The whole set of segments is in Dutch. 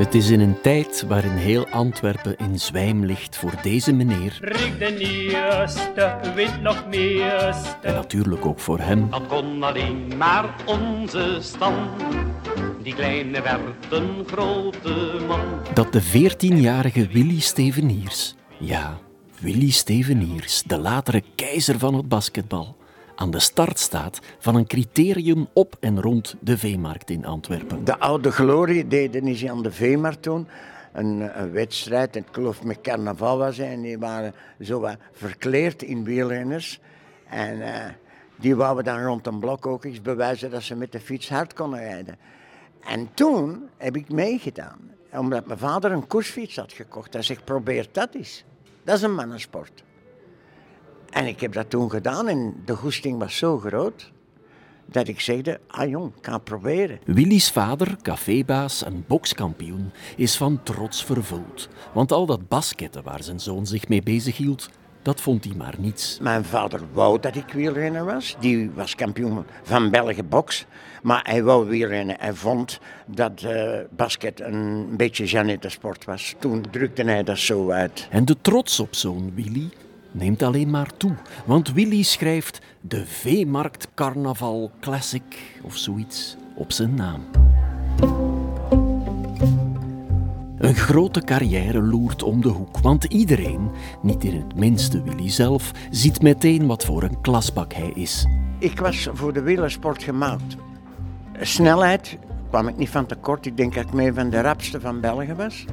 Het is in een tijd waarin heel Antwerpen in zwijm ligt voor deze meneer. Wint nog meeste. En natuurlijk ook voor hem. Dat kon alleen maar onze stand. Die kleine werd een grote man. Dat de 14-jarige Willy Steveniers, ja, Willy Steveniers, de latere keizer van het basketbal, aan de start staat van een criterium op en rond de Veemarkt in Antwerpen. De oude glorie deden is aan de Veemarkt toen. Een, een wedstrijd, ik geloof met carnaval was en die waren zo verkleerd in wielrenners. En eh, die wouden dan rond een blok ook eens bewijzen dat ze met de fiets hard konden rijden. En toen heb ik meegedaan, omdat mijn vader een koersfiets had gekocht. Hij zegt, probeer dat eens. Dat is een mannensport. En ik heb dat toen gedaan en de goesting was zo groot dat ik zegde, ah jong, ik ga het proberen. Willy's vader, cafébaas en bokskampioen, is van trots vervuld. Want al dat basketten waar zijn zoon zich mee bezighield, dat vond hij maar niets. Mijn vader wou dat ik wielrenner was. Die was kampioen van België boks. Maar hij wou wielrennen. Hij vond dat eh, basket een beetje Jeannette sport was. Toen drukte hij dat zo uit. En de trots op zoon Willy neemt alleen maar toe. Want Willy schrijft de Veemarkt Carnaval Classic of zoiets op zijn naam. Een grote carrière loert om de hoek, want iedereen, niet in het minste Willy zelf, ziet meteen wat voor een klasbak hij is. Ik was voor de wielersport gemaakt. Snelheid kwam ik niet van tekort. Ik denk dat ik mee van de rapste van België was.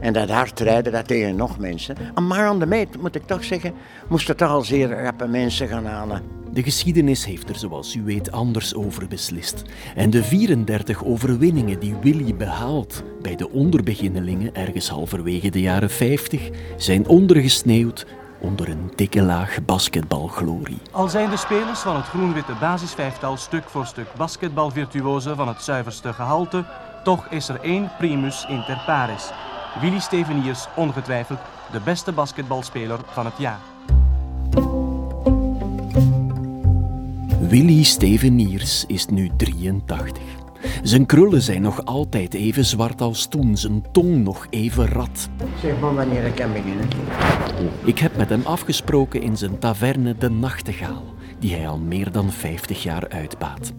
En dat hard rijden, dat tegen nog mensen. Maar aan de meet, moet ik toch zeggen, moesten toch al zeer rappe mensen gaan halen. De geschiedenis heeft er, zoals u weet, anders over beslist. En de 34 overwinningen die Willy behaalt bij de onderbeginnelingen ergens halverwege de jaren 50 zijn ondergesneeuwd onder een dikke laag basketbalglorie. Al zijn de spelers van het groen-witte basisvijftal stuk voor stuk basketbalvirtuozen van het zuiverste gehalte, toch is er één primus inter pares. Willy Steveniers ongetwijfeld de beste basketbalspeler van het jaar. Willy Steveniers is nu 83. Zijn krullen zijn nog altijd even zwart als toen, zijn tong nog even rad. Zeg maar wanneer ik kan beginnen. Ik heb met hem afgesproken in zijn taverne De Nachtegaal, die hij al meer dan 50 jaar uitbaat.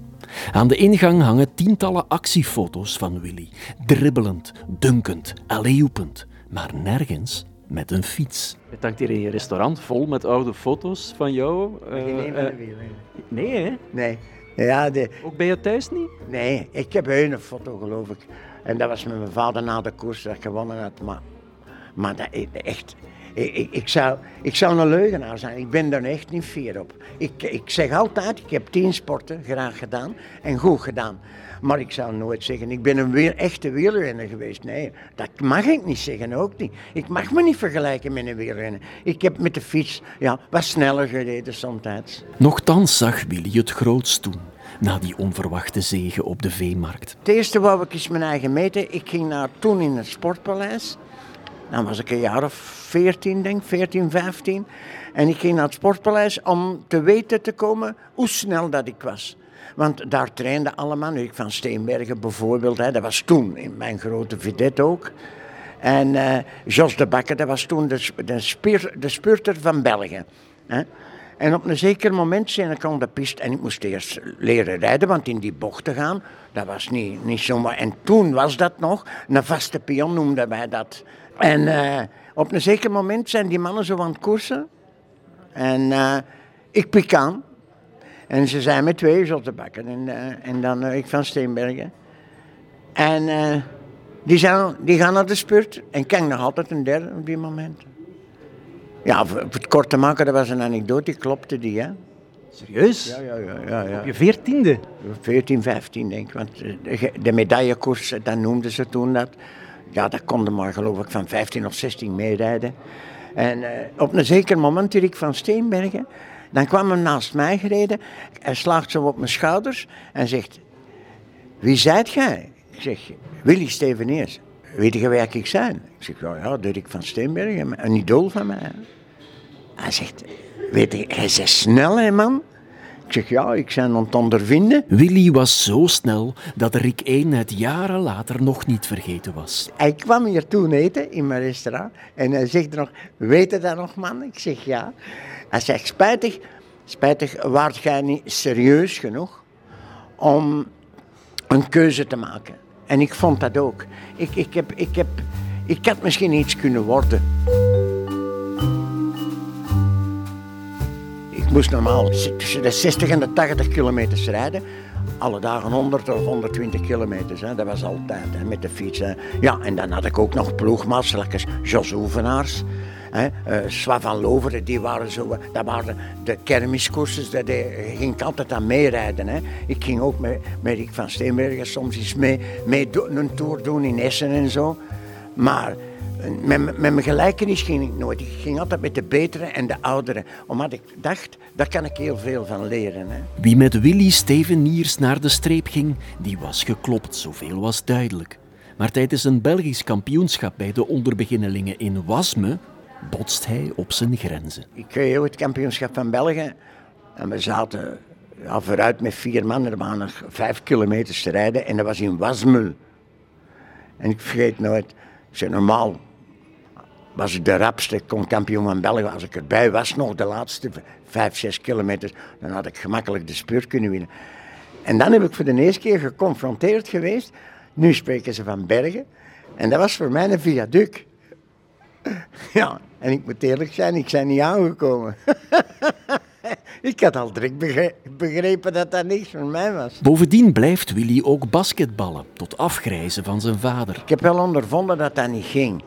Aan de ingang hangen tientallen actiefoto's van Willy, dribbelend, dunkend, alleehoepend, maar nergens met een fiets. Het hangt hier in je restaurant vol met oude foto's van jou. Geen Eh, een van de eh, nee, hè? Nee. Ja, de, Ook bij je thuis niet? nee, ik heb een foto geloof ik. En dat was met mijn vader na de koers dat ik gewonnen had. Maar, maar dat, echt, ik, ik, ik, zou, ik zou een leugenaar zijn. Ik ben daar echt niet fier op. Ik, ik zeg altijd, ik heb tien sporten graag gedaan en goed gedaan. Maar ik zou nooit zeggen, ik ben een weer, echte wielrenner geweest. Nee, dat mag ik niet zeggen, ook niet. Ik mag me niet vergelijken met een wielrenner. Ik heb met de fiets ja, wat sneller gereden somtijds. Nochtans zag Willy het grootst toen, na die onverwachte zege op de veemarkt. Het eerste wou ik eens mijn eigen meten. Ik ging naar, toen in het Sportpaleis. Dan was ik een jaar of 14, denk ik, 14, 15. En ik ging naar het Sportpaleis om te weten te komen hoe snel dat ik was. Want daar trainden allemaal, Erik van Steenbergen bijvoorbeeld, hè, dat was toen in mijn grote vedette ook. En eh Jos de Bakker, dat was toen de, de, spier, de spurter van België. Hè. En op een zeker moment zijn ik aan de piste en ik moest eerst leren rijden, want in die bocht te gaan, dat was niet, niet zomaar. En toen was dat nog, een vaste pion noemden wij dat. En eh, op een zeker moment zijn die mannen zo aan het koersen. En eh, ik pik aan. En ze zijn met twee Jos de Bakker en, eh, en dan ik van Steenbergen. En die, zijn, die gaan naar de spurt en ik kijk nog altijd een derde op die moment. Ja, voor, het kort te maken, dat was een anekdote, die klopte die, hè. Serieus? Ja, ja, ja, ja. ja. Op je veertiende? 14, 15 denk ik. Want de, de medaillekoers, dat noemden ze toen dat. Ja, dat konden maar geloof ik van 15 of 16 meerijden. En eh, op een zeker moment, Erik van Steenbergen, dan kwam hij naast mij gereden. Hij slaagt zo op mijn schouders en zegt, wie zijt jij? Ik zeg, Willy Steveneers. Weet je wie ik zijn? Ik zeg, ja, ja, Dirk van Steenbergen, een idool van mij. hè." Hij zegt, weet je, hij is snel hè man. Ik zeg ja, ik ben aan het ondervinden. Willy was zo snel dat Rick 1 het jaren later nog niet vergeten was. Hij kwam hier toen eten in mijn restaurant en hij zegt nog, weet je dat nog man? Ik zeg ja. Hij zegt, spijtig, spijtig, waart jij niet serieus genoeg om een keuze te maken? En ik vond dat ook. Ik, ik, heb, ik, heb, ik had misschien iets kunnen worden. Moest normaal tussen de 60 en de 80 kilometers rijden. Alle dagen 100 of 120 kilometers. Hè. Dat was altijd hè, met de fiets. Ja, en dan had ik ook nog ploegmaatschapjes, Jos Oevenaars. Hè, uh, van Loveren, die waren zo, dat waren de kermiskoersen, daar ging ik altijd aan meerijden. Hè. Ik ging ook met, met Rick van Steenbergen soms eens mee, mee een tour doen in Essen en zo. Maar met, met mijn gelijkenis ging ik nooit. Ik ging altijd met de betere en de oudere. Omdat ik dacht, daar kan ik heel veel van leren. Hè. Wie met Willy Steveniers naar de streep ging, die was geklopt. Zoveel was duidelijk. Maar tijdens een Belgisch kampioenschap bij de onderbeginnelingen in Wasme botst hij op zijn grenzen. Ik kreeg het kampioenschap van België. En we zaten ja, vooruit met vier man. Er waren nog vijf kilometers te rijden. En dat was in Wasmul. En ik vergeet nooit, ik zei normaal was ik de rapste, ik kon kampioen van België. Als ik erbij was, nog de laatste vijf, zes kilometer, dan had ik gemakkelijk de spurt kunnen winnen. En dan heb ik voor de eerste keer geconfronteerd geweest. Nu spreken ze van bergen. En dat was voor mij een viaduct. Ja, en ik moet eerlijk zijn, ik ben niet aangekomen. ik had al direct begrepen dat dat niks voor mij was. Bovendien blijft Willy ook basketballen, tot afgrijzen van zijn vader. Ik heb wel ondervonden dat dat niet ging.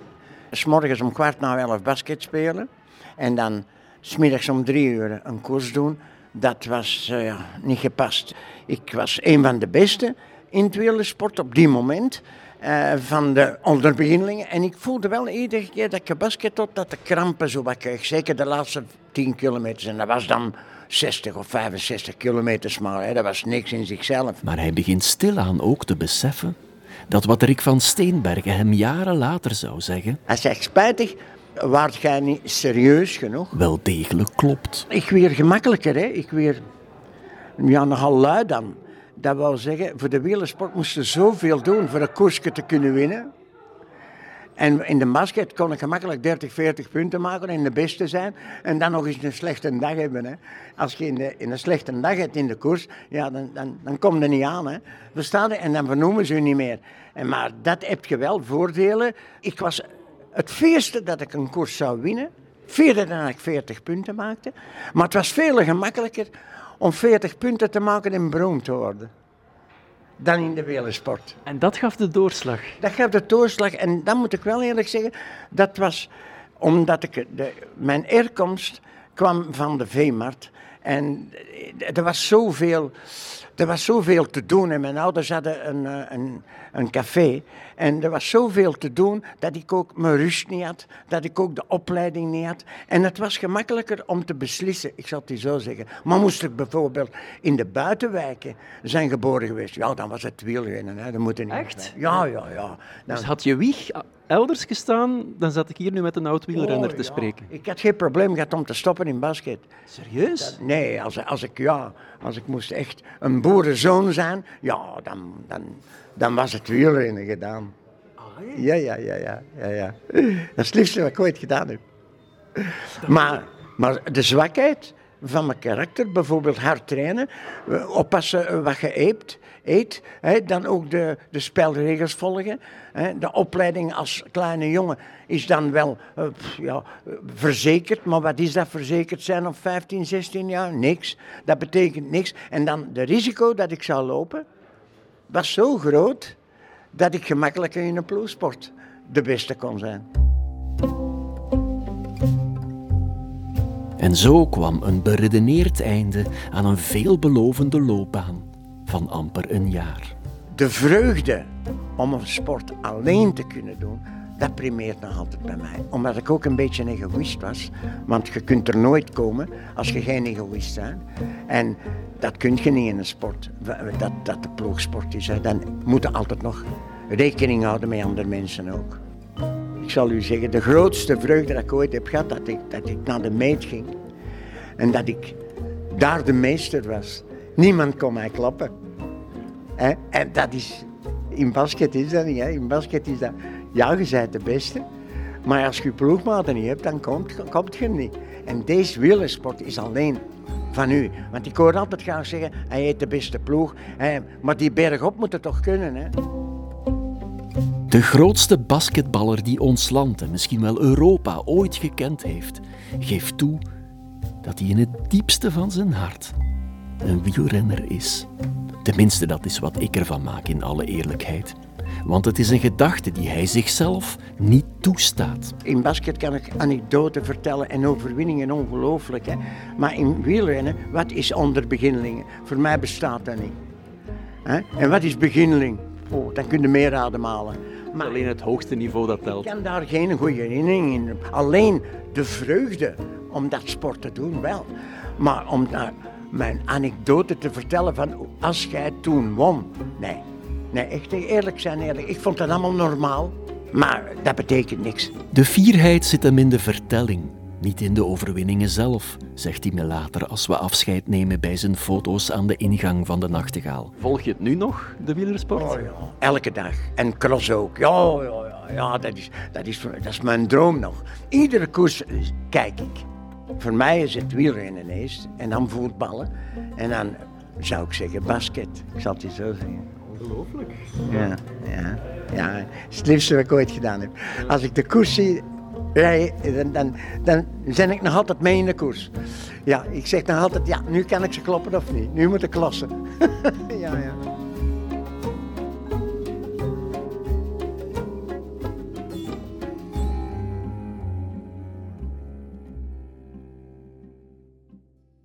S morgens om kwart na elf basket spelen. En dan smiddags om drie uur een koers doen. Dat was uh, niet gepast. Ik was een van de beste in het wielersport op die moment. Uh, van de onderbeginlingen. En ik voelde wel iedere keer dat ik basket tot dat de krampen zo wat. Zeker de laatste 10 kilometer. En dat was dan 60 of 65 kilometers maar. Dat was niks in zichzelf. Maar hij begint stilaan ook te beseffen dat wat Rick van Steenbergen hem jaren later zou zeggen. Hij zegt spijtig, waart jij niet serieus genoeg? Wel degelijk klopt. Ik weer gemakkelijker, hè? Ik weer ja, nogal lui dan. Dat wil zeggen, voor de wielersport moest je zoveel doen voor een koersje te kunnen winnen. En in de basket kon ik gemakkelijk 30, 40 punten maken en de beste zijn. En dan nog eens een slechte dag hebben. Hè. Als je in, een slechte dag hebt in de koers, ja, dan, dan, dan kom je niet aan. Hè. Verstaan En dan vernoemen ze je niet meer. En, maar dat heb je wel, voordelen. Ik was het veerste dat ik een koers zou winnen. Vierde dan ik 40 punten maakte. Maar het was veel gemakkelijker om 40 punten te maken en beroemd te worden dan in de wielersport. En dat gaf de doorslag? Dat gaf de doorslag. En dan moet ik wel eerlijk zeggen, dat was omdat ik de, mijn herkomst kwam van de veemarkt. En er was zoveel er was zoveel te doen en mijn ouders hadden een, eh, een, een café. En er was zoveel te doen dat ik ook mijn rust niet had, dat ik ook de opleiding niet had. En het was gemakkelijker om te beslissen, ik zal het je zo zeggen. Maar moest ik bijvoorbeeld in de buitenwijken zijn geboren geweest, ja, dan was het wielrennen. Hè. Dat moet niet Echt? Ja, ja, ja. Dan... Dus had je wieg elders gestaan, dan zat ik hier nu met een oud wielrenner oh, te spreken. Ik had geen probleem gehad om te stoppen in basket. Serieus? nee, als, als, ik, ja, als ik moest echt een boerenzoon zijn, ja, dan, dan, dan was het wielrennen gedaan. Ah, ja, ja, ja, ja, ja, ja. Dat is het liefste wat ik ooit gedaan heb. Maar, maar de zwakheid van mijn karakter, bijvoorbeeld hard trainen, oppassen wat je eet, eet hè, dan ook de, de spelregels volgen. Hè. De opleiding als kleine jongen is dan wel uh, ja, verzekerd, maar wat is dat verzekerd zijn op 15, 16 jaar? Niks. Dat betekent niks. En dan de risico dat ik zou lopen, was zo groot dat ik gemakkelijker in een ploegsport de beste kon zijn. En zo kwam een beredeneerd einde aan een veelbelovende loopbaan van amper een jaar. De vreugde om een sport alleen te kunnen doen, dat primeert nog altijd bij mij. Omdat ik ook een beetje een egoïst was. Want je kunt er nooit komen als je geen egoïst bent. En dat kun je niet in een sport, dat, dat de ploegsport is. Dan moet je altijd nog rekening houden met andere mensen ook. Ik zal u zeggen, de grootste vreugde dat ik ooit heb gehad, dat ik, dat ik naar de meet ging. En dat ik daar de meester was. Niemand kon mij klappen. En dat is, in basket is dat niet. In basket is dat, ja, je bent de beste. Maar als je ploegmaten niet hebt, dan komt, komt je niet. En deze wielersport is alleen van u. Want ik hoor altijd graag zeggen, hij heeft de beste ploeg. Maar die bergop moet het toch kunnen, hè? De grootste basketballer die ons land en misschien wel Europa ooit gekend heeft, geeft toe dat hij in het diepste van zijn hart een wielrenner is. Tenminste, dat is wat ik ervan maak in alle eerlijkheid. Want het is een gedachte die hij zichzelf niet toestaat. In basket kan ik anekdoten vertellen en overwinningen, ongelooflijk. Maar in wielrennen, wat is onderbeginnelingen? Voor mij bestaat dat niet. En wat is beginneling? Oh, dan kun je meer ademhalen. Maar Alleen het hoogste niveau dat ik telt. kan daar geen goede herinnering in. Alleen de vreugde om dat sport te doen, wel. Maar om daar mijn anekdote te vertellen van als jij toen won. Nee, nee echt eerlijk zijn, eerlijk. Ik vond dat allemaal normaal. Maar dat betekent niks. De fierheid zit hem in de vertelling, niet in de overwinningen zelf, zegt hij me later als we afscheid nemen bij zijn foto's aan de ingang van de Nachtegaal. Volg je het nu nog, de wielersport? Oh ja, elke dag. En cross ook. Ja, ja, ja, ja dat, is, dat, is, dat is mijn droom nog. Iedere koers eh, kijk ik. Voor mij is het wielrennen eerst. En dan voetballen. En dan zou ik zeggen basket. Ik zal het je zo zeggen. Ongelooflijk. Ja, ja, ja. Het is het liefste wat ik ooit gedaan heb. Als ik de koers zie rijden, dan, dan, dan ben ik nog altijd mee in de koers. Ja, ik zeg nog altijd, ja, nu kan ik ze kloppen of niet. Nu moet ik klassen. ja, ja.